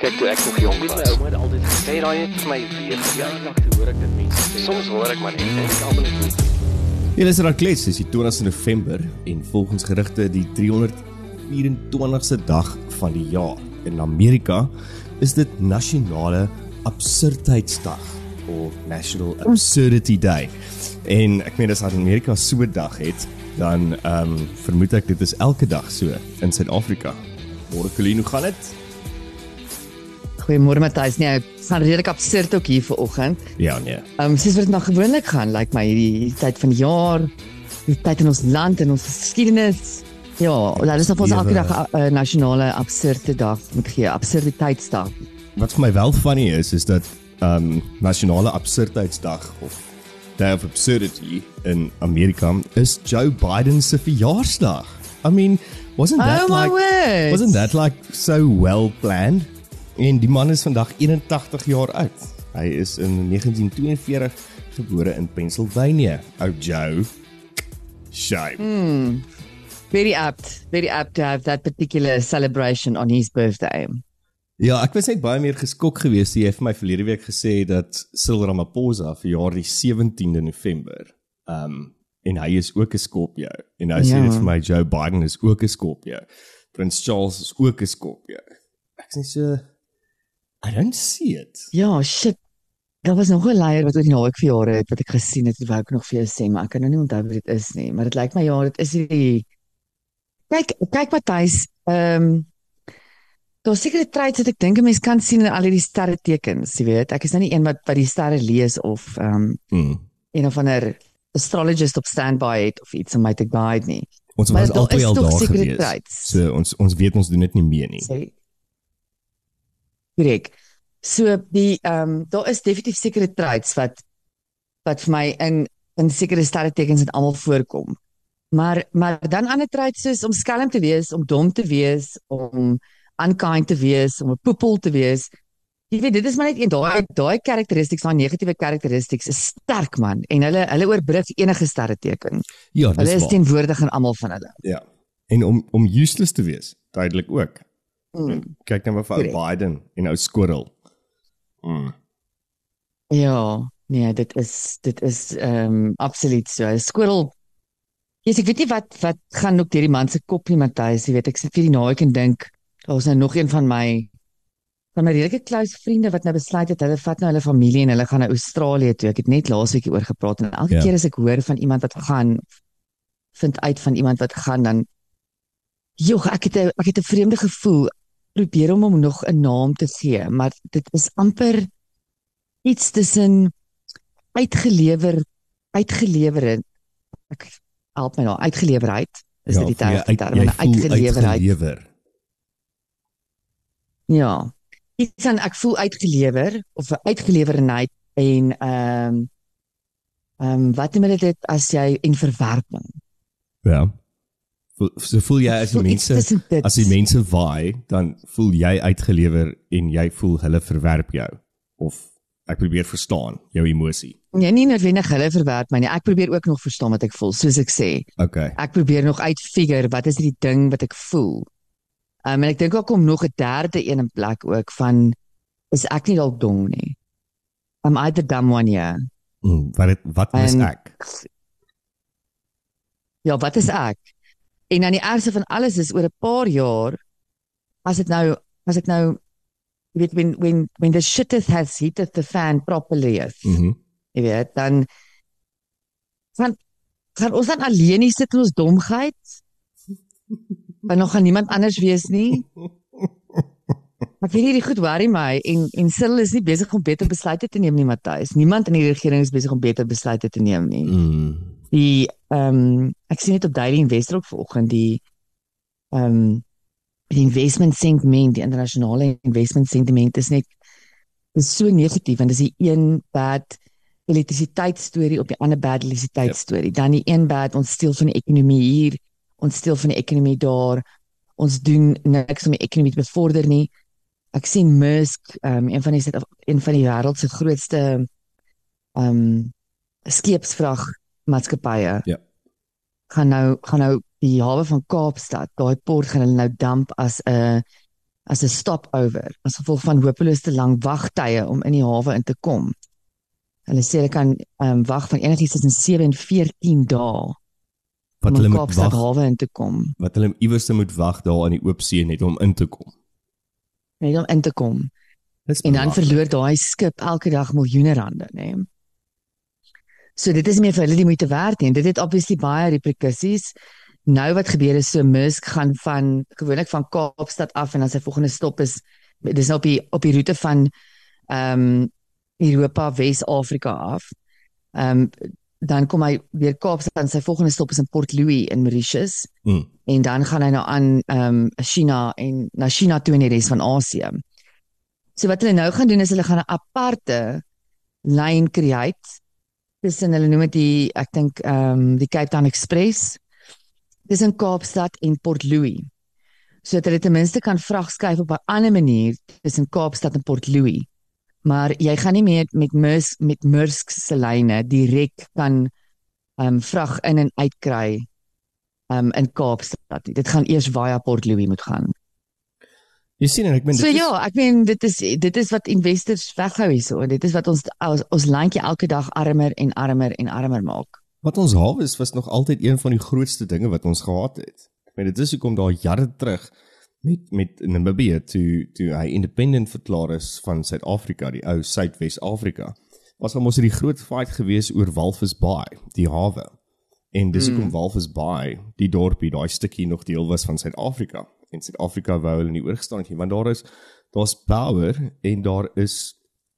Kyk toe ek nog jonk was. My ouma het altyd gesê daai het vir my weer toe hoor ek dit mense sê. Soms hoor ek maar net en ek almal net Hier is Rakles, dis die 20ste November en volgens gerugte die 324ste dag van die jaar. In Amerika is dit nasionale absurdheidsdag of National Absurdity Day. En ek meen as Amerika so 'n dag het, dan ehm um, vermoed ek dit is elke dag so in Suid-Afrika. Môre Colleen, hoe gaan dit? Goeiemôre Matthys. Nee, dit gaan redelik absurd ook hier vanoggend. Ja, nee. Ehm um, soos wat dit nog gewoonlik gaan, lyk like my hierdie, hierdie tyd van die jaar, die tyd in ons land en ons geskiedenis. Ja, daar is op ons elke dag 'n uh, nasionale absurde dag met gee, absurditeitsdag. Wat vir my wel funny is is dat ehm um, nasionale absurdheidsdag of Day of Absurdity in Amerika is Joe Biden se verjaarsdag. I mean, wasn't that oh like word. wasn't that like so well planned? En die man is vandag 81 jaar oud. Hy is in 1942 gebore in Pennsylvania. Ou Joe. Shame. Hmm. Very apt, very apt to have that particular celebration on his birthday. Ja, ek was net baie meer geskok geweest jy het vir my verlede week gesê dat Cyril Ramaphosa verjaar die 17de November. Um en hy is ook 'n Skorpio en nou sê Ja. dit vir my Joe Biden is ook 'n Skorpio. Prins Charles is ook 'n Skorpio. Ek's net so I don't see it. Ja, shit. Daar was nog 'n leier wat oor die naweek verjare het wat ek gesien het, wou ek nog vir jou sê, maar ek kan nou nie onthou wat dit is nie, maar dit lyk my ja, dit is die Kyk, kyk Matthys, ehm um, daar seker traits wat ek dink 'n mens kan sien in al hierdie sterre tekens, jy weet. Ek is nou nie een wat wat die sterre lees of ehm um, een of ander astrologist op standby het of iets om my te guide nie. Ons Maar was altyd al daar gewees. traits. So ons ons weet ons doen dit nie meer nie. Sê. Korrek. So die ehm um, daar is definitief sekere traits wat wat vir my in in sekere sterretekens dit almal voorkom. Maar maar dan ander traits soos om skelm te wees, om dom te wees, om unkind te wees, om 'n poepel te wees. Jy weet dit is maar net een daai daai karakteristiks, daai negatiewe karakteristiks is sterk man en hulle hulle oorbrug enige sterreteken. Ja, Hulle dis is waar. teenwoordig in almal van hulle. Ja. En om om useless te wees, duidelik ook. Mm. Kyk nou maar vir ou. Biden en ou Squirrel. Mm. Ja, nee, dit is dit is ehm um, absoluut so. Squirrel. Yes, ek weet nie wat wat gaan ook deur die man se kop nie, Matthys. Jy weet, ek sit vir die naweek en dink, daar's nou nog een van my van my redelike close vriende wat nou besluit het hulle vat nou hulle familie en hulle gaan na Australië toe. Ek het net laasweek hieroor gepraat en elke Ja. keer as ek hoor van iemand wat gaan vind uit van iemand wat gaan dan Joh, ek het 'n ek het 'n vreemde gevoel. Probeer om hom nog 'n naam te gee, maar dit is amper iets tussen uitgelewer uitgelewerd ek help my nou uitgelewerheid is dit die term Ja, uit, term voel uitgelewerheid uitgelewer. ja iets dan ek voel uitgelewer of 'n uitgelewerdheid en ehm um, ehm um, wat noem hulle dit as jy en verwerping Ja. So voel jy as die mense as die mense waai, dan voel jy uitgelewer en jy voel hulle verwerp jou of ek probeer verstaan jou emosie. nee nie noodwendig hulle verwerp my nie ek probeer ook nog verstaan wat ek voel soos ek sê Okay. ek probeer nog uitfigure wat is die ding wat ek voel. Um, en ek dink ook kom nog 'n derde een in plek ook van is ek nie dalk dom nie. Am I the dumb one here? Mm, wat het, wat En- ek? Ja, wat is ek? En dan die ergste van alles is oor 'n paar jaar as dit nou as ek nou jy weet when when when the shit has hit the fan properly. Mhm. Mm Jy weet, dan gaan gaan ons dan alleen hier sit in ons domheid? Want nog gaan niemand anders wees nie. Ek weet hierdie goed worry my en en Cyril is nie besig om beter besluite te neem nie, Matthys. Niemand in die regering is besig om beter besluite te neem nie. Mm. Die ehm um, ek sien dit op Daily Investor ook vanoggend die ehm um, die investment sentiment, die internasionale investment sentiment is net is so negatief want dis die een bad elektrisiteitsstorie op die ander bad elektrisiteitsstorie. Yep. Dan die een bad ons steel van die ekonomie hier, ons steel van die ekonomie daar. Ons doen niks om die ekonomie te bevorder nie. Ek sien Musk, um, een van die een van die wêreld se grootste ehm um, skeepsvrag maatskappye. Ja. Gaan nou gaan nou die hawe van Kaapstad, daai port gaan hulle nou damp as 'n as 'n stopover as gevolg van hopeloos te lang wagtye om in die hawe in te kom. Hulle sê hulle kan ehm um, wag van enigiets tussen 7 en 14 dae wat hulle moet wag hawe in te kom. wat hulle iewers moet wag daar aan die oop see net om in te kom. Net om in te kom. Dis En dan verloor daai skip elke dag miljoene rande, nê. Nee. So dit is meer vir hulle die moeite werd nie. En Dit het obviously baie reperkusies. Nou wat gebeur is so Musk gaan van gewoonlik van Kaapstad af en dan sy volgende stop is dis nou op die op die roete van ehm um, Europa, Wes-Afrika af. Ehm um, dan kom hy weer Kaapstad en sy volgende stop is in Port Louis in Mauritius Mm. en dan gaan hy nou aan ehm um, China en na China toe in die res van Asië. So wat hulle nou gaan doen is hulle gaan 'n aparte lyn create tussen hulle noem dit die ek dink ehm um, die Cape Town Express tussen Kaapstad en Port Louis. Sodat hulle ten minste kan vrag skuif op 'n ander manier tussen Kaapstad en Port Louis. Maar jy gaan nie meer met Maersk met Maersk se lyne direk kan ehm um, vrag in en uit kry um in Kaapstad. nie. Dit gaan eers via Port Louis moet gaan. Jy sien en ek meen So dit is ja, ek meen dit is dit is wat investors weghou hierso. Dit is wat ons ons, ons landjie elke dag armer en armer en armer maak. wat ons hawe is was nog altyd een van die grootste dinge wat ons gehad het. Ek meen dit is hoekom daar jare terug met met Namibië toe toe hy independent verklaar is van Suid-Afrika, die ou Suidwes-Afrika. Was hom ons het die groot fight gewees oor Walvis Bay, die hawe. En dis hoekom mm. Walvis Bay, die dorpie, daai stukkie nog deel was van Suid-Afrika. En Suid-Afrika wou hulle nie oorgestaan het nie, want daar is daar's power en daar is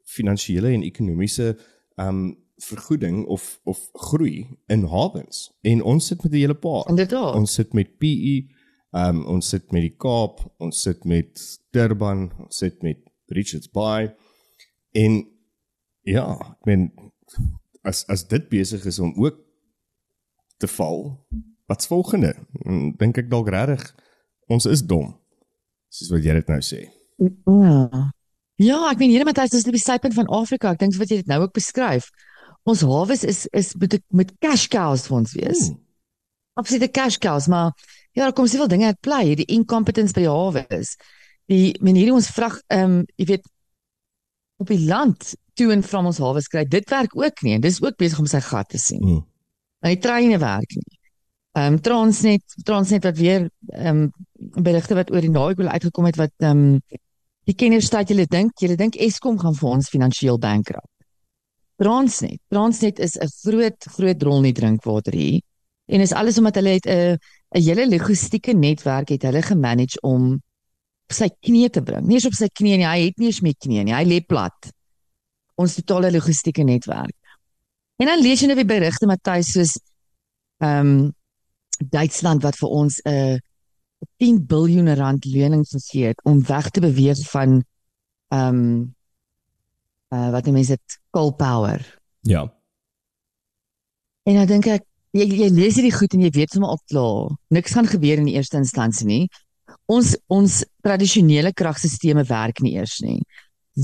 finansiële en ekonomiese um vergoeding of of groei in hawens. En ons sit met 'n hele paar. Inderdaad. Ons sit met PE, um ons sit met die Kaap, ons sit met Durban, ons sit met Richards Bay. En ja, ek meen as as dit besig is om ook te val, wat's volgende? En Dink ek dalk regtig ons is dom. Soos wat jy dit nou sê. Ja. Ek meen hierdie Matthys is die sypunt van Afrika. Ek dink wat jy dit nou ook beskryf. Ons hawes is is met met cash cows vir ons wees. Hmm. Absolute cash cows, maar ja, daar kom soveel dinge uit play, die incompetence by die hawes. Die manier hoe ons vrag ehm um, jy weet op die land toe en van ons hawes kry, dit werk ook nie en dis ook besig om sy gat te sien. Hmm. Nou die treine werk nie. Ehm um, Transnet, Transnet wat weer ehm um, berigte wat oor die naweek wil uitgekom het wat ehm um, die kenners sê julle dink, julle dink Eskom gaan vir ons finansiëel bankrupt. Transnet, Transnet is 'n groot groot rol nie drinkwater hier en is alles omdat hulle het 'n 'n hele logistieke netwerk het hulle gemanage om sy knie te bring. Nie eens op sy knie nie, hy het nie eens meer knie nie, hy lê plat. Ons totale logistieke netwerk. En dan lees jy nou weer berigte Matthys soos ehm um, Duitsland wat vir ons 'n uh, 10 biljoen rand lening gegee het om weg te beweeg van ehm um, uh, wat die mense dit coal power. Ja. En dan dink ek jy, jy lees hierdie goed en jy weet sommer op klaar. Niks gaan gebeur in die eerste instansie nie. Ons ons tradisionele kragstelsels werk nie eers nie.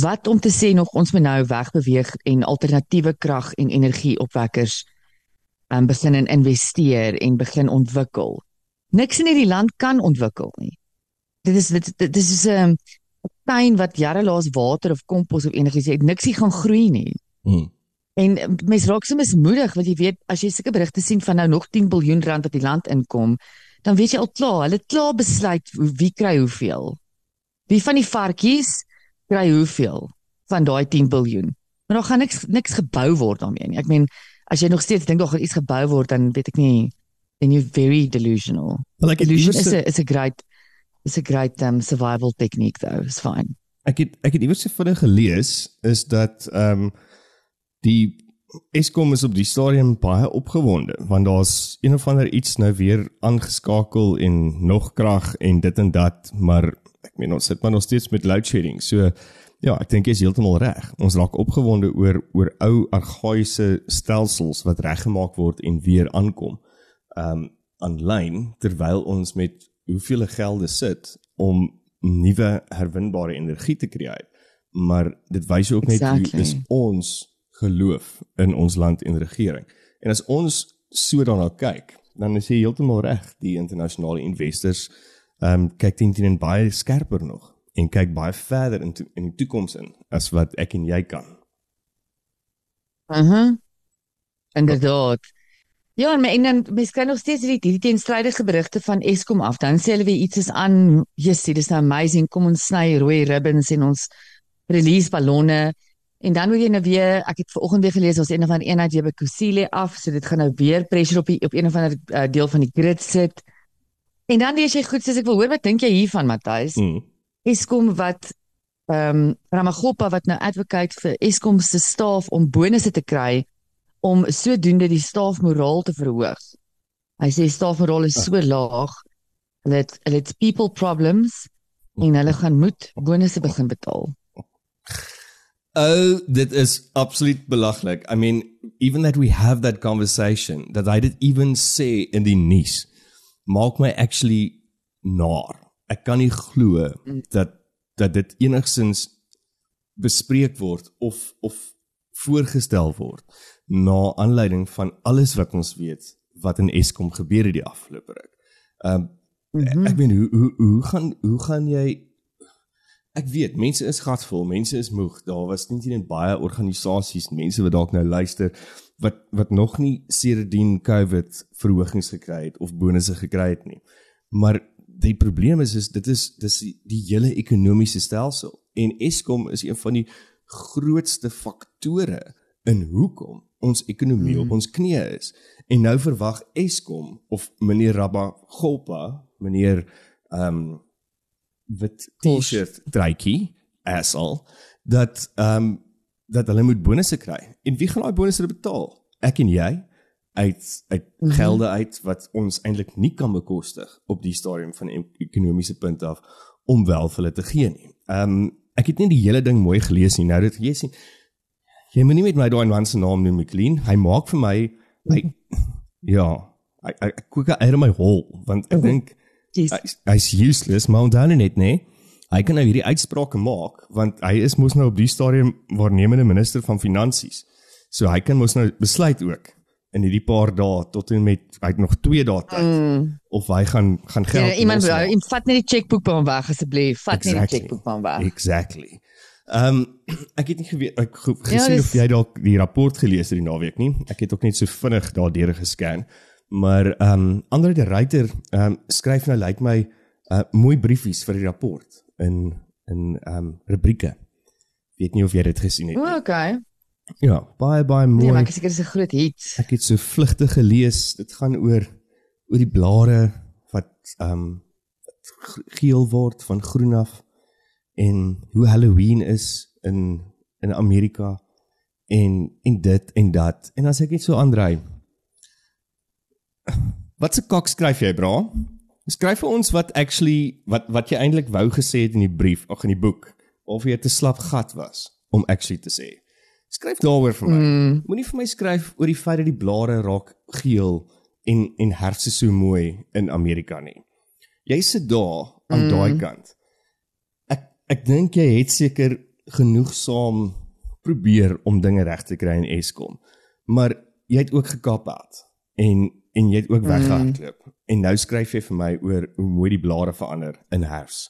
Wat om te sê nog ons moet nou wegbeweeg en alternatiewe krag en energieopwekkers um, begin in investeer en begin ontwikkel. Niks in hierdie land kan ontwikkel nie. Dit is dit, dit, is 'n um, tuin wat jare laas water of kompos of enigiets het. Niks gaan groei nie. Hmm. En um, mens raak so mismoedig want jy weet as jy sulke berigte sien van nou nog 10 miljard rand wat die land inkom, dan weet jy al klaar, hulle het klaar besluit wie kry hoeveel. Wie van die varkies kry hoeveel van daai 10 miljard. Maar daar gaan niks niks gebou word daarmee nie. Ek meen as jy nog steeds dink daar gaan iets gebou word dan weet ek nie then you're very delusional. Ek het Delusion is se- a is a great is a great um, survival technique though. It's fine. Ek het ek het iewers se vinnig gelees is dat ehm um, die Eskom is op die stadium baie opgewonde want daar's een of ander iets nou weer aangeskakel en nog krag en dit en dat maar ek meen ons sit maar nog steeds met load shedding. So ja, ek dink jy is heeltemal reg. Ons raak opgewonde oor oor ou argaïese stelsels wat reggemaak word en weer aankom. Um, aanlyn terwyl ons met hoeveel gelde sit om nuwe herwinbare energie te create. Maar dit wys ook net Exactly. hoe is ons geloof in ons land en regering. En as ons so daarna kyk, dan is jy heeltemal reg. Die internasionale investors ehm um, kyk teen teen en baie skerper nog. en kyk baie verder in to, in die toekoms in as wat ek en jy kan. Mhm. Uh -huh. Inderdaad. Ja, en en dan mens kry nog steeds hierdie hierdie teenstrydige berigte van Eskom af. Dan sê hulle weer iets is aan. Jessie, dis nou amazing. Kom ons sny rooi ribbons en ons release ballonne. En dan moet jy nou weer, ek het vanoggend weer gelees ons een van eenheid jy by Kusile af, so dit gaan nou weer pressure op die, op een of ander uh, deel van die grid sit. En dan lees jy goed, soos ek wil hoor wat dink jy hiervan Matthys? Mm. Eskom wat ehm um, Ramagopa wat nou advocate vir Eskom se staf om bonusse te kry om sodoende die stafmoraal te verhoog. Hy sê stafmoraal is so laag dat hulle het people problems en hulle gaan moet bonusse begin betaal. Oh, dit is absoluut belaglik. I mean, even that we have that conversation, that I did even say in die nuus, maak my actually nar. Ek kan nie glo dat dat dit enigsins bespreek word of of voorgestel word na aanleiding van alles wat ons weet wat in Eskom gebeur het die afgelope ruk. Ehm um, mm -hmm. ek weet hoe hoe hoe gaan hoe gaan jy ek weet mense is gatvol, mense is moeg. Daar was nie net baie organisasies, mense wat dalk nou luister wat wat nog nie sedertdien COVID verhogings gekry het of bonusse gekry het nie. Maar die probleem is is dit is dis die, die hele ekonomiese stelsel en Eskom is een van die grootste faktore in hoekom ons ekonomie mm. op ons knieë is. En nou verwag Eskom of meneer Rabba Golpa, meneer ehm um, wit T-shirt drykie asal dat ehm um, dat hulle moet bonusse kry. En wie gaan daai bonusse betaal? Ek en jy uit uit mm -hmm. gelde uit wat ons eintlik nie kan bekostig op die stadium van ekonomiese punt af om wel vir hulle te gee nie. Ehm um, ek het nie die hele ding mooi gelees nie. Nou dit jy sien Jy moet nie met my daai man se naam noem, McLean. Hy maak vir my hy ja, hy ek kyk uit my hol want ek dink hy's useless, maar dan net nee. Hy kan nou hierdie uitsprake maak want hy is mos nou op die stadium waarnemende minister van finansies. So hy kan mos nou besluit ook in hierdie paar dae tot en met hy het nog 2 dae tyd mm. of hy gaan gaan geld ja, iemand vat net die chequeboek hom weg asseblief vat exactly. net die chequeboek hom weg exactly Ehm um, ek het nie geweet ek ja, gesien ja, of jy dalk die rapport gelees het die naweek nie. Ek het ook net so vinnig daardeur gescan. Maar ehm um, Andre de Ruyter ehm um, skryf nou lyk like my uh mooi briefies vir die rapport in in ehm um, rubrieke. Weet nie of jy dit gesien het nie. O, okay. Ja, baie baie mooi. Nee, maar ek seker dis 'n groot hit. Ek het so vlugtig gelees. Dit gaan oor oor die blare wat ehm um, geel word van groen af en hoe Halloween is in in Amerika en en dit en dat. En as ek net so aandry. Wat se kak skryf jy, bra? Skryf vir ons wat actually wat wat jy eintlik wou gesê het in die brief, ag in die boek, of jy te slap gat was om actually te sê. Skryf daaroor vir my. Mm. Moenie vir my skryf oor die feit dat die blare raak geel en en herfse so mooi in Amerika nie. Jy sit daar aan mm. daai kant ek dink jy het seker genoegsaam probeer om dinge reg te kry in Eskom. Maar jy het ook gekap het en en jy het ook weggehardloop. Mm. En nou skryf jy vir my oor hoe mooi die blare verander in herfs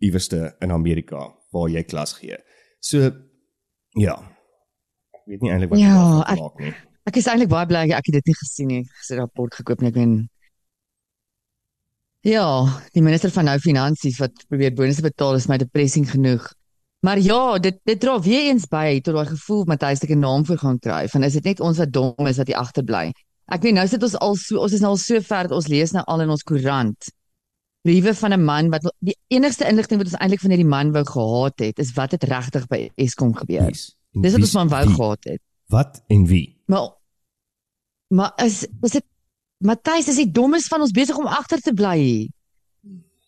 iewerste in Amerika waar jy klas gee. So ja. Ek weet nie eintlik wat ja, ek maak nie. Ek is eintlik baie bly ek het dit nie gesien nie. Ek het 'n rapport gekoop en ek Ja, die minister van nou finansies wat probeer bonusse betaal is my depressie genoeg. Maar ja, dit dit dra weer eens by tot daai gevoel Matthys ek 'n naam vir gaan kry. Van is dit net ons wat dom is wat hier agterbly? Ek weet nou sit ons al so ons is nou al so ver dat ons lees nou al in ons koerant briewe van 'n man wat die enigste inligting wat ons eintlik van hierdie man wou gehad het is wat het regtig by Eskom gebeur. Yes. Dis wat ons man wou gehad het. Wat en wie? Maar maar is is dit Matthys, is die dommes van ons besig om agter te bly.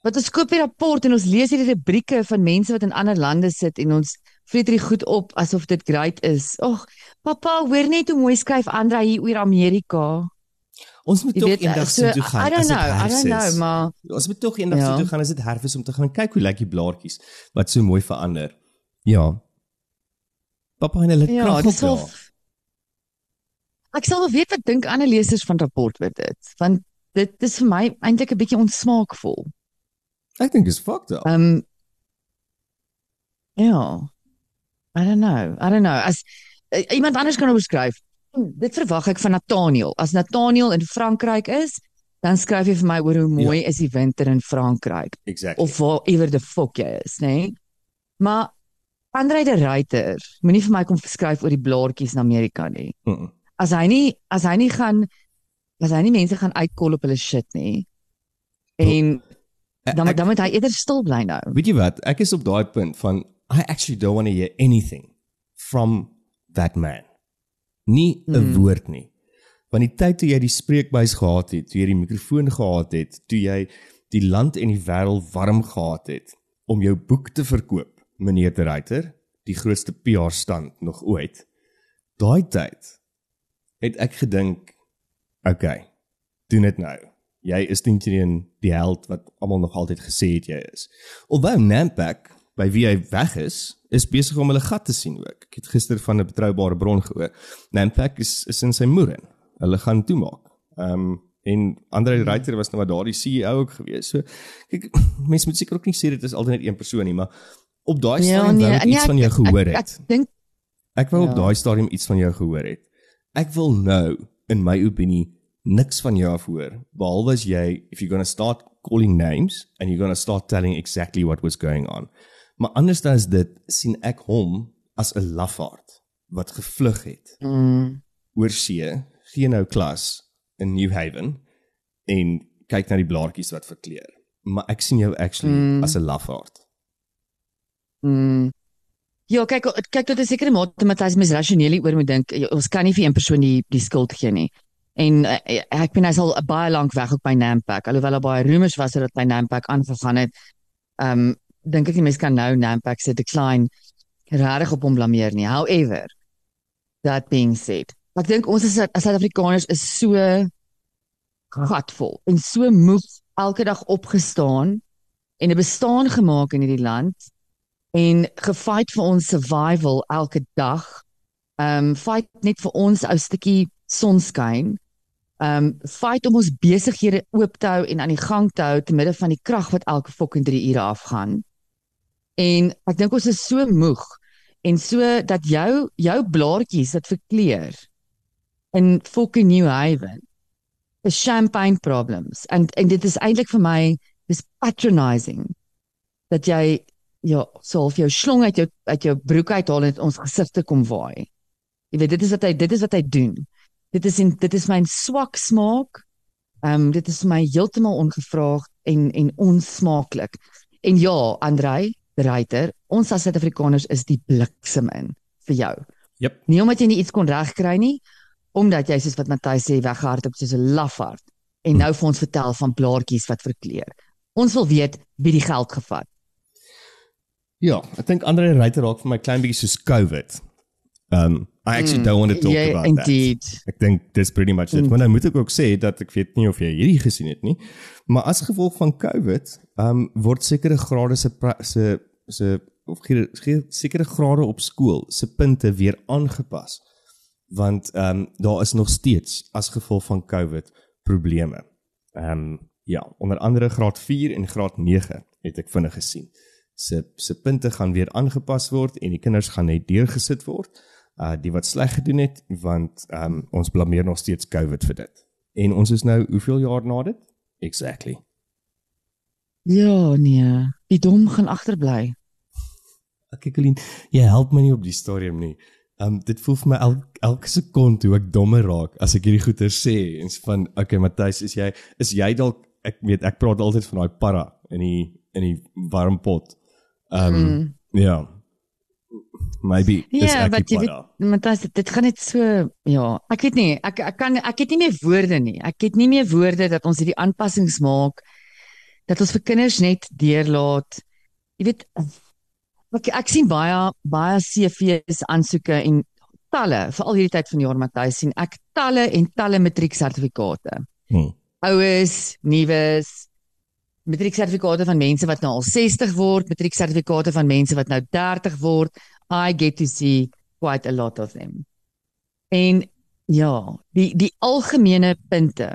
Wat ons koop hier rapport en ons lees hierdie rubrieke van mense wat in ander lande sit en ons vreet dit goed op asof dit great is. Ag, pappa, hoor net hoe mooi skryf Andra hier oor Amerika. Ons moet tog eendag so, toe gaan. I don't know, I don't know, maar ons moet tog eendag ja. toe gaan as dit herfst is om te gaan kyk hoe lyk die blaartjies wat so mooi verander. Ja. Pappa en hulle ja, krag. Ek sal wel weet wat dink ander lesers van rapport oor dit, want dit is vir my eintlik 'n bietjie onsmaakvol. Ek dink is fucked up. Ehm um, Ja. I don't know. I don't know. As uh, iemand anders kan oorskryf. Hm, dit verwag ek van Nathaniel. As Nathaniel in Frankryk is, dan skryf jy vir my oor hoe mooi ja. is die winter in Frankryk. Exactly. Of waar ewer die fok jy is, nê? Nee? Maar Andre de Ruyter, moenie vir my kom skryf oor die blaartjies in Amerika nie. Mm -mm. As hy nie as hy nie gaan as hy nie mense gaan uitkol op hulle shit nie. En dan ek, dan moet hy eerder stil bly nou. Weet jy wat? Ek is op daai punt van I actually don't want to hear anything from that man. Nie 'n mm. woord nie. Want die tyd toe jy die spreekbuis gehad het, toe jy die mikrofoon gehad het, toe jy die land en die wêreld warm gehad het om jou boek te verkoop, meneer De Ruyter, die grootste PR stand nog ooit. Daai tyd het ek gedink, okay, doen dit nou. Jy is teen die held wat almal nog altyd gesê het jy is. Alhoewel Nampak by wie hy weg is, is besig om hulle gat te sien ook. Ek het gister van 'n betroubare bron gehoor. Nampak is is in sy moeder. Hulle gaan toemaak. Ehm um, en Andre Ruyter was nou maar daardie CEO ook gewees. So kyk mense moet seker ook nie sê dit is altyd net een persoon nie, maar op daai ja, stadium ja, nee, wou ek iets nee, van jou gehoor het. Ek, ek, ek dink ek wou ja. op daai stadium iets van jou gehoor het. Ek wil nou in my opinie niks van jou af hoor behalwe as jy if you're going to start calling names and you're going to start telling exactly what was going on. Maar anders as dit sien ek hom as 'n lafaard wat gevlug het. Mm. Oor see, gee nou klas in New Haven en kyk na die blaartjies wat verkleur. Maar ek sien jou actually mm. as 'n lafaard. Mm. Ja, kyk kyk tot 'n sekere mate Matthys mens rasioneel oor moet dink. Ons kan nie vir een persoon die die skuld gee nie. En uh, ek ben hy sal baie lank weg op by Nampak. Alhoewel daar baie rumors was dat hy Nampak aangegaan het. Um, dink ek die mense kan nou Nampak se decline regtig op hom blameer nie. However, that being said, ek dink ons as Suid-Afrikaners is so gatvol en so moeg elke dag opgestaan en 'n bestaan gemaak in hierdie land en gefight vir ons survival elke dag. Um, fight net vir ons ou stukkie sonskyn. Um, fight om ons besighede oop te hou en aan die gang te hou te midde van die krag wat elke fucking 3 ure afgaan. En ek dink ons is so moeg en so dat jou jou blaartjies wat verkleur in fucking New Haven is champagne problems en en dit is eintlik vir my dis patronizing dat jy ja so of jou slong uit jou uit jou broek uithaal en ons gesigte kom waai. Jy weet dit is wat hy dit is wat hy doen. Dit is in dit is my swak smaak. Ehm um, dit is my heeltemal ongevraagd en en onsmaaklik. En ja, Andrei, Reiter, ons as Suid-Afrikaners is die bliksem in vir jou. Jep. Nie omdat jy nie iets kon regkry nie, omdat jy soos wat Matthys sê weghardop soos 'n lafaard en hm. nou vir ons vertel van blaartjies wat verkleur. Ons wil weet wie die geld gevat. Ja, ek dink Andre Reiter raak vir my klein bietjie soos COVID. Um I actually mm, don't want to talk yeah, about indeed. that. Ek dink dis pretty much it. Mm. Maar nou moet ek ook sê dat ek weet nie of jy hierdie gesien het nie, maar as gevolg van COVID, um word sekere grade se se se of sekere grade op skool se punte weer aangepas. Want um daar is nog steeds as gevolg van COVID probleme. Um ja, onder andere graad 4 en graad 9 het ek vinnig gesien. Se se punte gaan weer aangepas word en die kinders gaan net deurgesit word uh die wat sleg gedoen het want um ons blameer nog steeds COVID vir dit. En ons is nou hoeveel jaar na dit? Exactly. Ja, nee. Die dom gaan agterbly. Ek Ekelien, jy help my nie op die stadium nie. Um dit voel vir my el, elke sekonde hoe ek dommer raak as ek hierdie goeie sê en van okay Matthys, is jy is jy dalk ek weet ek praat altyd van daai para in die in die warm pot. Um mm. ja maybe is ja, ek die para. Maar dit dit gaan net so ja, ek weet nie, ek ek kan ek het nie meer woorde nie. Ek het nie meer woorde dat ons hierdie aanpassings maak dat ons vir kinders net deurlaat. Jy weet ek ek sien baie baie CV's aansoeke en talle veral hierdie tyd van die jaar Matthys sien ek talle en talle matrieksertifikate. Hmm. Oues, nuus matrieksertifikate van mense wat nou al 60 word, matrieksertifikate van mense wat nou 30 word. I get to see quite a lot of them. En ja, die die algemene punte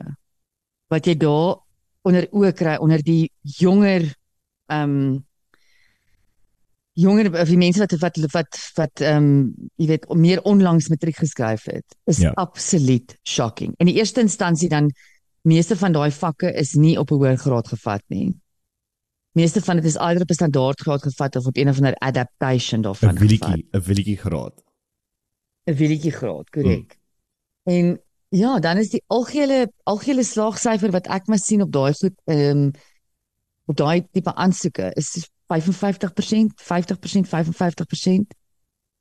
wat jy daar onder oë kry onder die jonger ehm um, jonger of die mense wat wat wat wat ehm um, jy weet meer onlangs matriek geskryf het is Ja. absoluut shocking. In die eerste instansie dan meeste van daai vakke is nie op 'n hoër graad gevat nie. Meeste van dit is either op 'n standaard graad gevat of op een of ander adaptation 'n daarvan gevat. willetjie, 'n willetjie graad. 'n willetjie graad, korrek. Hmm. En ja, dan is die algehele algehele slaagsyfer wat ek maar sien op daai goed ehm um, op daai tipe aansoeke is 55%, 50%, 55%.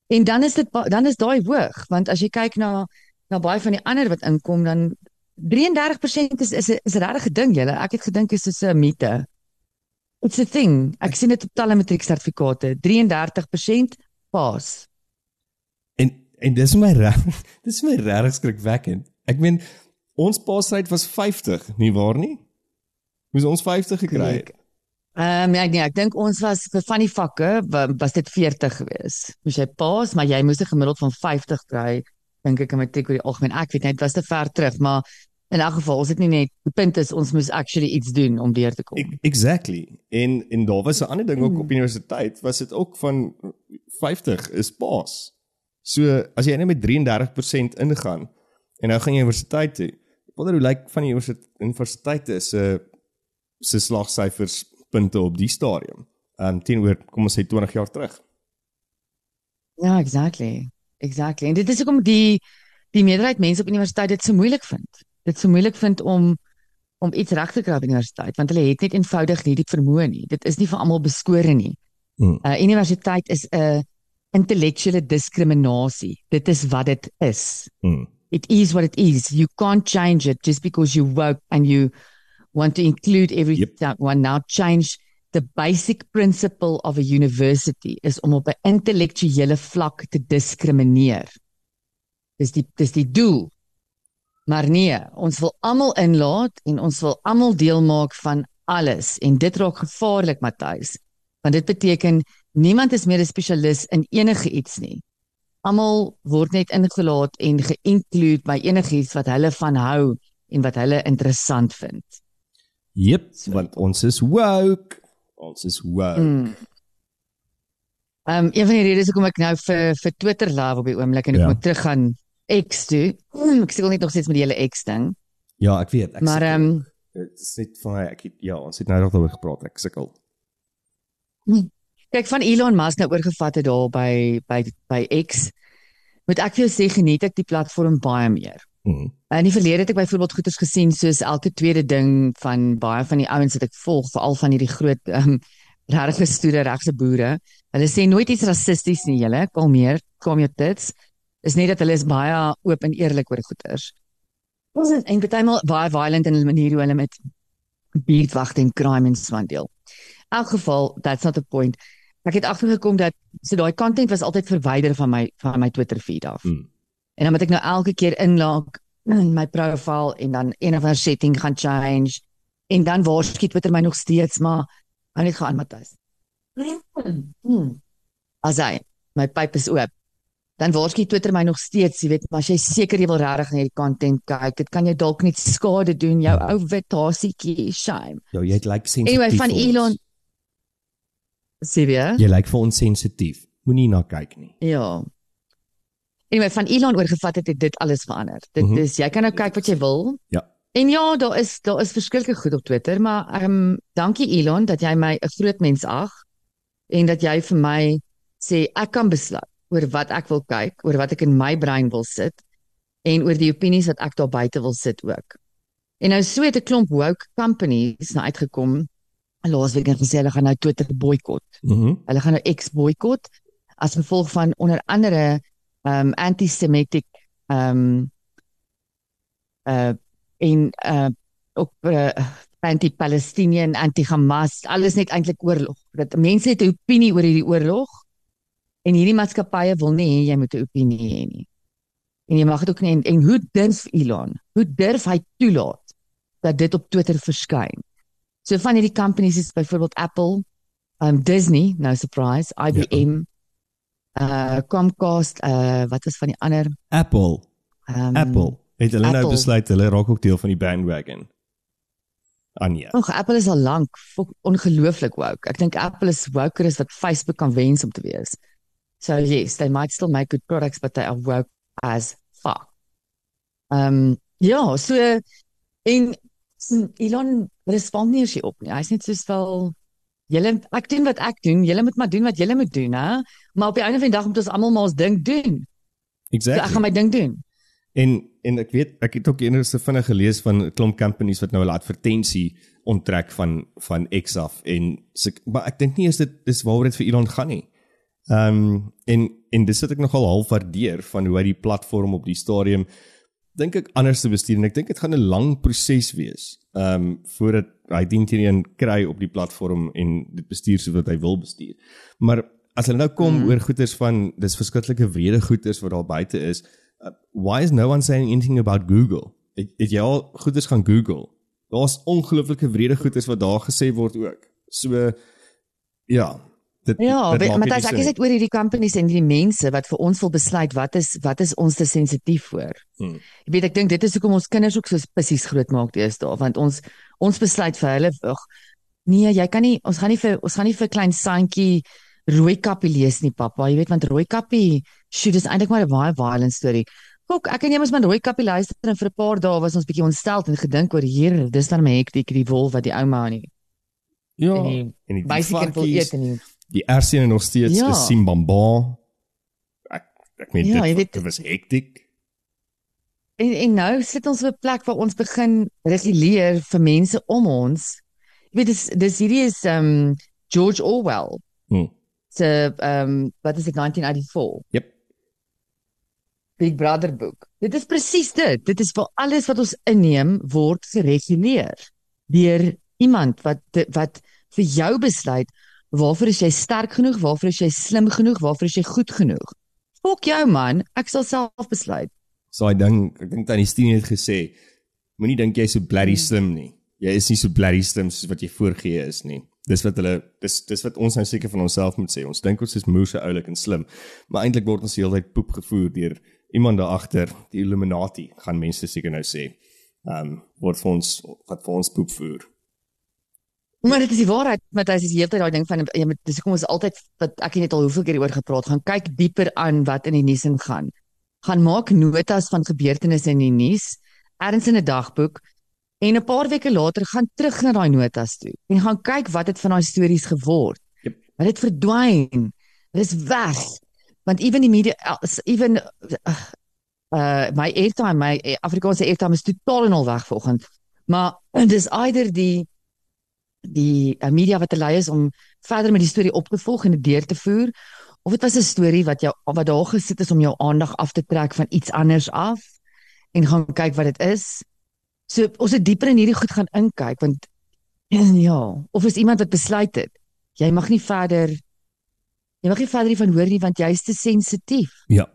En dan is dit dan is daai hoog, want as jy kyk na na baie van die ander wat inkom dan 33% is is is 'n regte ding julle. Ek het gedink dit is 'n mite. It's a thing. Ek sien dit op talle matrieksertifikate. 33% pas. En en dis my reg. Dis my regtig skrikwekkend. Ek meen ons paasryd was 50, nie waar nie? Moes ons 50 gekry het. Ehm um, ja, nee, ek dink ons was vir van die vakke wa- was dit 40 gewees. Moes jy paas, maar jy moes 'n gemiddeld van 50 kry, dink ek in matriek oor die algemeen. Ek weet net dit was te ver terug, maar in elk geval, ons het nie net die punt is ons moes actually iets doen om deur te kom. Exactly. En en daar was 'n ander ding ook op universiteit, was dit ook van 50 is paas. So as jy net met 33% ingaan en nou gaan jy universiteit toe. Wonder hoe lyk van die universiteit universiteite se se slagsyfers punte op die stadium. Ehm um, teenoor kom ons sê 20 jaar terug. Ja, exactly. Exactly. En dit is hoekom die die meerderheid mense op universiteit dit so moeilik vind. Dit so moeilik vind om om iets reg te kry op universiteit want hulle het net eenvoudig nie die vermoë nie. Dit is nie vir almal beskore nie. Hmm. Uh universiteit is 'n intellektuele diskriminasie. Dit is wat dit is. Hmm. It is what it is. You can't change it just because you woke and you want to include everyone. Now change the basic principle of a university is om op 'n intellektuele vlak te diskrimineer. Dis die dis die doel. Maar nee, ons wil almal inlaat en ons wil almal deel maak van alles en dit raak gevaarlik Matthys. Want dit beteken niemand is meer 'n spesialis in enige iets nie. Almal word net ingelaat en geïnclude by enigiets wat hulle van hou en wat hulle interessant vind. Jep, want ons is woke. Ons is woke. Mm. Ehm um, een van die redes hoekom ek nou vir vir Twitter live op die oomblik en ek Ja. moet teruggaan X toe. Mm, ek sukkel net nog steeds met die hele X ding. Ja, ek weet. Ek Maar ehm um, dit is net vir my ek het, ja, ons het nou nog daaroor gepraat. Ek sukkel. kyk van Elon Musk nou oorgevat het daar by by by X. Moet ek vir jou sê geniet ek die platform baie meer. Hmm. In die verlede het ek byvoorbeeld goeders gesien soos elke tweede ding van baie van die ouens wat ek volg, veral van hierdie groot ehm um, regte stoere regse boere. Hulle sê nooit iets rassisties nie, julle. Kalmeer, kom jou tits. Is net dat hulle is baie oop en eerlik oor goeders. Ons is en partymal baie violent in hulle manier hoe hulle met beatwagte en crime en so aan deel. In elk geval, that's not the point. Ek het agtergekom dat so daai content was altyd verwyder van my van my Twitter feed af. Hmm. En dan moet ek nou elke keer inlaag in my profile en dan een of ander setting gaan change en dan waarskynlik Twitter my nog steeds maar hou net gaan Matthys. Hmm. As hy my pyp is oop. Dan waarskynlik Twitter my nog steeds, jy weet, maar as jy seker jy wil regtig na hierdie content kyk, dit kan jou dalk net skade doen, jou ou wit hasietjie, shame. Ja, jy lyk like sensitief. Anyway, van. Elon Sivia? Jy lyk vir ons sensitief. Moenie na kyk nie. Ja. Anyway, van Elon oorgevat het, het dit alles verander. Dit Mhm. is jy kan nou kyk wat jy wil. Ja. En ja, daar is daar is verskillike goed op Twitter, maar ehm um, dankie Elon dat jy my 'n groot mens ag en dat jy vir my sê ek kan besluit oor wat ek wil kyk, oor wat ek in my brein wil sit en oor die opinies wat ek daar buite wil sit ook. En nou so het 'n klomp woke companies nou uitgekom laasweek en gesê hulle gaan nou Twitter boikot. Mm Hulle gaan nou X boikot as gevolg van onder andere um anti-semitic um uh en uh op uh, anti-Palestinian, anti-Hamas, alles net eintlik oorlog. Dat mense het 'n opinie oor hierdie oorlog en hierdie maatskappye wil nie hê jy moet 'n opinie hê nie. En jy mag dit ook nie en, en hoe durf Elon? Hoe durf hy toelaat dat dit op Twitter verskyn? So van hierdie companies is byvoorbeeld Apple, um Disney, no surprise, IBM, ja. Uh Comcast, uh wat was van die ander? Apple. Um Apple. Het hulle nou Apple. besluit hulle raak ook deel van die bandwagon. Anja. Ag Apple is al lank ongelooflik woke. Ek dink Apple is woker as wat Facebook kan wens om te wees. So yes, they might still make good products but they are woke as fuck. Um, ja, so en Elon respond nie as jy op nie. Hy's net soos wel julle ek doen wat ek doen, julle moet maar doen wat julle moet doen, hè? Maar op die einde van die dag moet ons almal maar ons ding doen. Exactly. So ek gaan my ding doen. En en ek weet ek het ook eendag se vinnig gelees van 'n klomp companies wat nou 'n advertensie onttrek van van X af en so, maar ek dink nie is dit dis waaroor dit vir Elon gaan nie. Ehm um, en en dis wat ek nogal half waardeer van hoe hy die platform op die stadium dink ek anders te bestuur en ek dink dit gaan 'n lang proses wees. Ehm um, voordat hy dien teen kry op die platform en dit bestuur soos wat hy wil bestuur. Maar as hulle nou kom mm. oor goeders van dis verskriklike wrede goeders wat daar buite is, uh, why is no one saying anything about Google? Het, het jy al goeders gaan Google? Daar's ongelooflike wrede goeders wat daar gesê word ook. So ja, Dit, ja, maar dit ek is dit oor hierdie companies en die mense wat vir ons wil besluit wat is wat is ons te sensitief vir. Hmm. Jy weet ek dink dit is hoekom ons kinders ook so spesies groot maak deesdae want ons ons besluit vir hulle ag nee, jy kan nie ons gaan nie vir ons gaan nie vir klein sandjie rooi kappie lees nie pappa. Jy weet want rooi kappie, shoot is eintlik maar 'n baie violent storie. Kok, ek en jy mos maar rooi kappie luister en vir 'n paar dae was ons bietjie ontstel en gedink oor hier, dis dan my hektiek die wolf wat die ouma nie. Ja, en die bicycle wil eet en die die ersene nog steeds ja. is Simbamba. Ek ek meen ja, dit, weet, dit was hektiek. En en nou sit ons op 'n plek waar ons begin reguleer vir mense om ons. Jy weet dis dis hierdie is um George Orwell. Hm. Se um wat is dit 1984? Yep. Big Brother boek. Dit is presies dit. Dit is vir alles wat ons inneem word gereguleer deur iemand wat wat vir jou besluit Waarvoor is jy sterk genoeg? Waarvoor is jy slim genoeg? Waarvoor is jy goed genoeg? Fok jou man, ek sal self besluit. So ek dink ek dink tannie Stine het gesê, moenie dink jy's so bloody hmm. slim nie. Jy is nie so bloody slim soos wat jy voorgee is nie. Dis wat hulle dis dis wat ons nou seker van onsself moet sê. Ons dink ons is moeë oulik en slim, maar eintlik word ons heeltyd poep gevoer deur iemand daar agter, die Illuminati, gaan mense seker nou sê. Ehm um, word vir ons wat vir ons poep voer. Maar dit is die waarheid, Matthys, is heeltyd daai ding van jy moet dis kom ons altyd wat ek het net al hoeveel keer oor gepraat, gaan kyk dieper aan wat in die nuus ingaan. Gaan maak notas van gebeurtenisse in die nuus, erns in 'n dagboek en 'n paar weke later gaan terug na daai notas toe en gaan kyk wat het van daai stories geword. Yep. Wat het verdwyn? Dit is weg. Want ewen die media ewen uh, uh my airtime my Afrikaanse airtime is totaal en al weg vanoggend. Maar dis either die die uh, media wat hulle is om verder met die storie op te volg en dit deur te voer of dit was 'n storie wat jou wat daar gesit is om jou aandag af te trek van iets anders af en gaan kyk wat dit is. So ons het dieper in hierdie goed gaan inkyk want ja, of is iemand wat besluit het jy mag nie verder jy mag nie verder hiervan hoor nie want jy is te sensitief. Ja.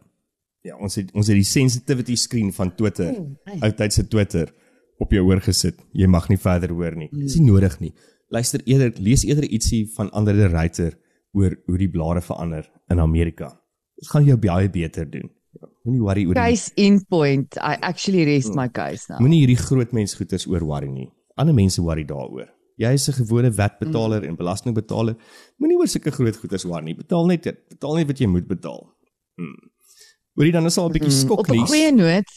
Ja, ons het ons het die sensitivity screen van Twitter, oh, ou tyd se Twitter op jou hoor gesit. Jy mag nie verder hoor nie. Dis nie nodig nie luister eerder lees eerder ietsie van ander writer oor hoe die blare verander in Amerika. Dit gaan jou baie beter doen. Moenie worry oor case in point. I actually rest my case now. Moenie hierdie groot mens goeders oor worry nie. Ander mense worry daaroor. Jy is 'n gewone wetbetaler mm. en belastingbetaler. Moenie oor sulke groot goeders worry nie. Betaal net betaal net wat jy moet betaal. Hmm. Hoorie dan is al 'n bietjie mm. skok nie. Op 'n goeie noot.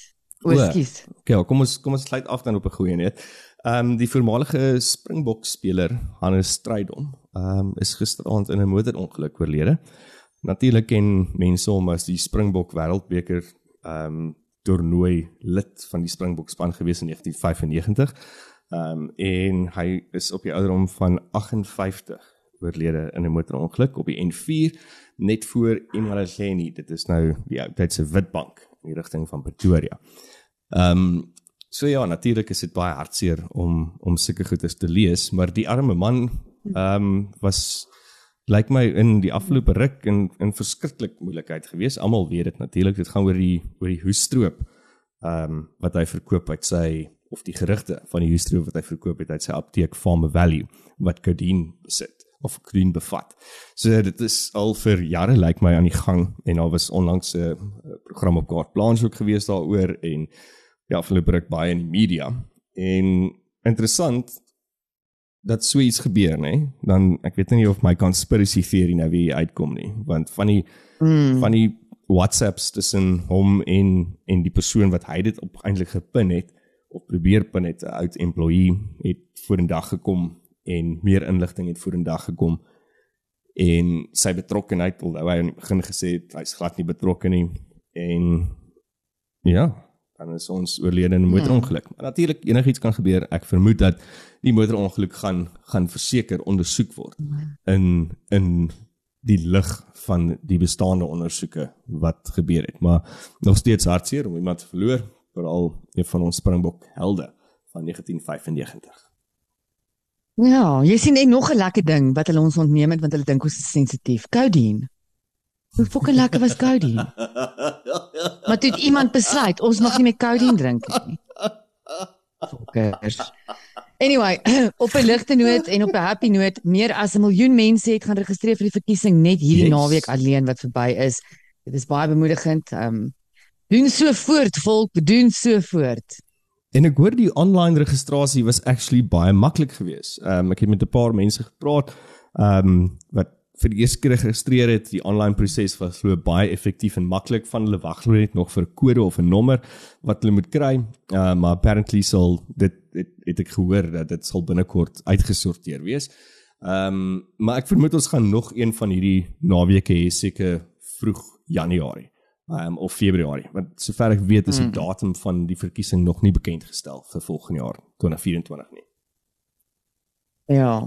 Oskies. Okay, kom ons kom ons sluit af dan op 'n goeie noot. Ehm um, die voormalige Springbok speler Hannes Strydom ehm um, is gisteraand in 'n motorongeluk oorlede. Natuurlik ken mense hom as die Springbok Wêreldbeker ehm um, toernooi lid van die Springbok span gewees in 1995. Ehm um, en hy is op die ouderdom van 58 oorlede in 'n motorongeluk op die N4 net voor Emarageni. Dit is nou die ou tyd se Witbank in die rigting van Pretoria. Ehm um, So ja, natuurlik is dit baie hartseer om om sulke goedes te lees, maar die arme man ehm um, was lyk my in die afgelope ruk in in verskriklik moeilikheid geweest. Almal weet dit natuurlik. Dit gaan oor die oor die hoestroop ehm um, wat hy verkoop uit sy of die gerugte van die hoestroop wat hy verkoop het uit sy apteek Farm Value wat codeine besit of codeine bevat. So dit is al vir jare lyk my aan die gang en daar was onlangs 'n program op Kaart Plans ook geweest daaroor en ja, afgelope ruk baie in die media. En interessant, dat so iets gebeur, nê, dan ek weet nie of my conspiracy theory nou weer uitkom nie, want van die mm. van die WhatsApps tussen hom en en die persoon wat hy dit op eintlik gepin het of probeer pin het, 'n oud employee het vorendag gekom en meer inligting het vorendag gekom en sy betrokkeheid alhoewel hy aan die begin gesê het hy's glad nie betrokke nie en ja dan is ons oorlede in 'n motorongeluk. Maar natuurlik enigiets kan gebeur. Ek vermoed dat die motorongeluk gaan gaan verseker ondersoek word in in die lig van die bestaande ondersoeke wat gebeur het. Maar nog steeds hartseer om iemand te verloor, veral een van ons Springbok helde van 1995. Ja, jy sien net nog 'n lekker ding wat hulle ons ontneem het want hulle dink ons is sensitief. Codeine. Hoe fucking lekker was codeine? maar dit iemand besluit ons mag nie meer codeine drink nie. Fokkers. Anyway, op 'n ligte noot en op 'n happy noot, meer as 'n miljoen mense het gaan registreer vir die verkiesing net hierdie yes. naweek alleen wat verby is. Dit is baie bemoedigend. Ehm um, doen so voort, volk, doen so voort. En ek hoor die online registrasie was actually baie maklik geweest. Ehm um, ek het met 'n paar mense gepraat ehm um, wat vir die eerste keer geregistreer het, die online proses was glo baie effektief en maklik van hulle wag glo net nog vir 'n kode of 'n nommer wat hulle moet kry. Uh, maar apparently sal dit het, het ek gehoor dat dit sal binnekort uitgesorteer wees. Ehm um, maar ek vermoed ons gaan nog een van hierdie naweke hê seker vroeg Januarie. Um, of Februarie. Want sover ek weet is die hmm. datum van die verkiesing nog nie bekend gestel vir volgende jaar 2024 nie. Ja,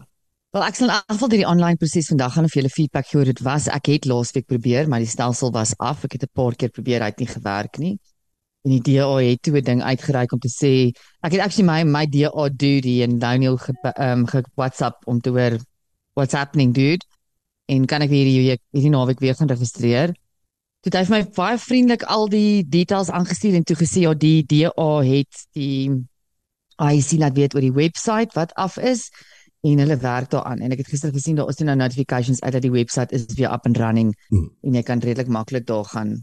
Wel ek sal in elk geval die online proses vandag gaan of julle feedback gee oor dit was. Ek het laasweek probeer, maar die stelsel was af. Ek het 'n paar keer probeer, hy het nie gewerk nie. En die DA het toe 'n ding uitgereik om te sê ek het actually my my DA duty en Daniel ge um ge WhatsApp om te hoor what's happening dude. En kan ek weer hierdie hierdie naweek weer gaan registreer? Dit het my baie vriendelik al die details aangestuur en toe gesê ja die DA het die IC laat weet oor die webwerf wat af is en hulle werk daaraan en ek het gister gesien daar is nou notifications uit dat die webwerf is weer up and running hmm. en jy kan redelik maklik daar gaan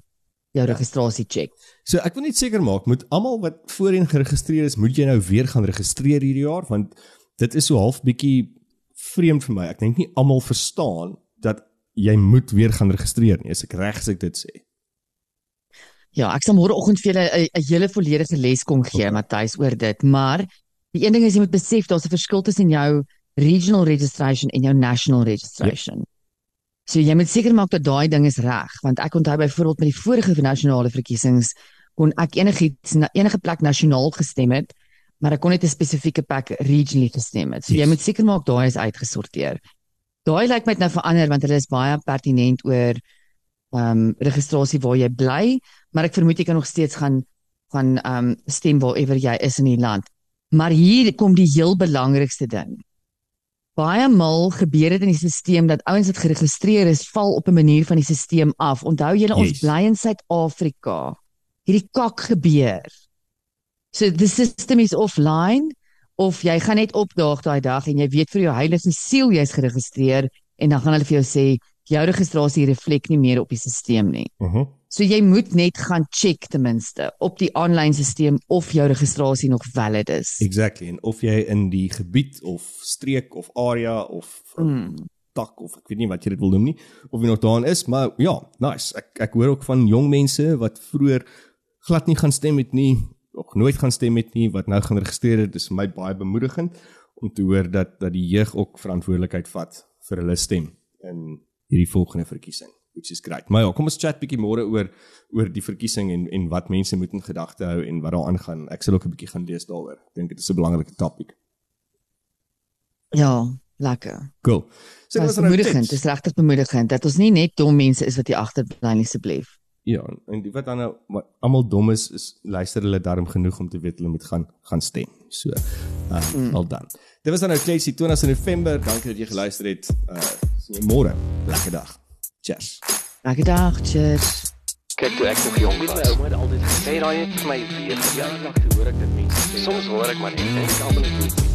jou ja. registrasie check. So ek wil net seker maak moet almal wat voorheen geregistreer is, moet jy nou weer gaan registreer hierdie jaar want dit is so half bietjie vreemd vir my. Ek dink nie almal verstaan dat jy moet weer gaan registreer nie as ek reg as ek dit sê. Ja, ek sal môreoggend vir julle 'n hele volledige les kom gee, okay. Matthys, oor dit, maar die een ding is jy moet besef daar's 'n verskil tussen jou regional registration en jou national registration. Ja. So jy moet seker maak dat daai ding is reg, want ek onthou byvoorbeeld met die vorige nasionale verkiesings kon ek enigiets na enige plek nasionaal gestem het, maar ek kon net 'n spesifieke plek regionally gestem het. So yes. jy moet seker maak daai is uitgesorteer. Daai lyk my nou verander want hulle is baie pertinent oor ehm um, registrasie waar jy bly, maar ek vermoed jy kan nog steeds gaan gaan ehm um, stem waar ewer jy is in die land. Maar hier kom die heel belangrikste ding baie mal gebeur dit in die stelsel dat ouens wat geregistreer is val op 'n manier van die stelsel af. Onthou julle ons yes. bly in Suid-Afrika. Hierdie kak gebeur. So the system is offline of jy gaan net opdaag daai dag en jy weet vir jou heilige siel jy's geregistreer en dan gaan hulle vir jou sê jou registrasie reflek nie meer op die stelsel nie. Mhm. Uh So jy moet net gaan check ten minste op die aanlyn stelsel of jou registrasie nog valid is. Exactly en of jy in die gebied of streek of area of mm. dak of ek weet nie wat jy dit wil noem nie of jy nog daarin is, maar ja, nice. Ek ek hoor ook van jong mense wat vroeër glad nie gaan stem het nie, of nooit gaan stem het nie wat nou gaan registreer het. Dis vir my baie bemoedigend om te hoor dat dat die jeug ook verantwoordelikheid vat vir hulle stem in hierdie volgende verkiesing which is great. Maar ja, kom ons chat bietjie môre oor oor die verkiesing en en wat mense moet in gedagte hou en wat daar aangaan. Ek sal ook 'n bietjie gaan lees daaroor. Ek dink dit is 'n belangrike topik. Ja, lekker. Cool. So dit is bemoedigend, dit is regtig bemoedigend dat ons nie net dom mense is wat hier agterbly nie asseblief. Ja, en die wat dan nou almal dom is, is luister hulle darm genoeg om te weet hulle moet gaan gaan stem. So, uh, mm. al dan. Dit was dan nou Klesie 20 November. Dankie dat jy geluister het. Uh, sien môre. Lekker dag. Cheers. Lekker dag, cheers. Kyk toe ek nog jong was, my ouma het altyd gesê daai het vir my weer ja, nog hoor ek dit mense. Soms hoor ek maar net en ek almal net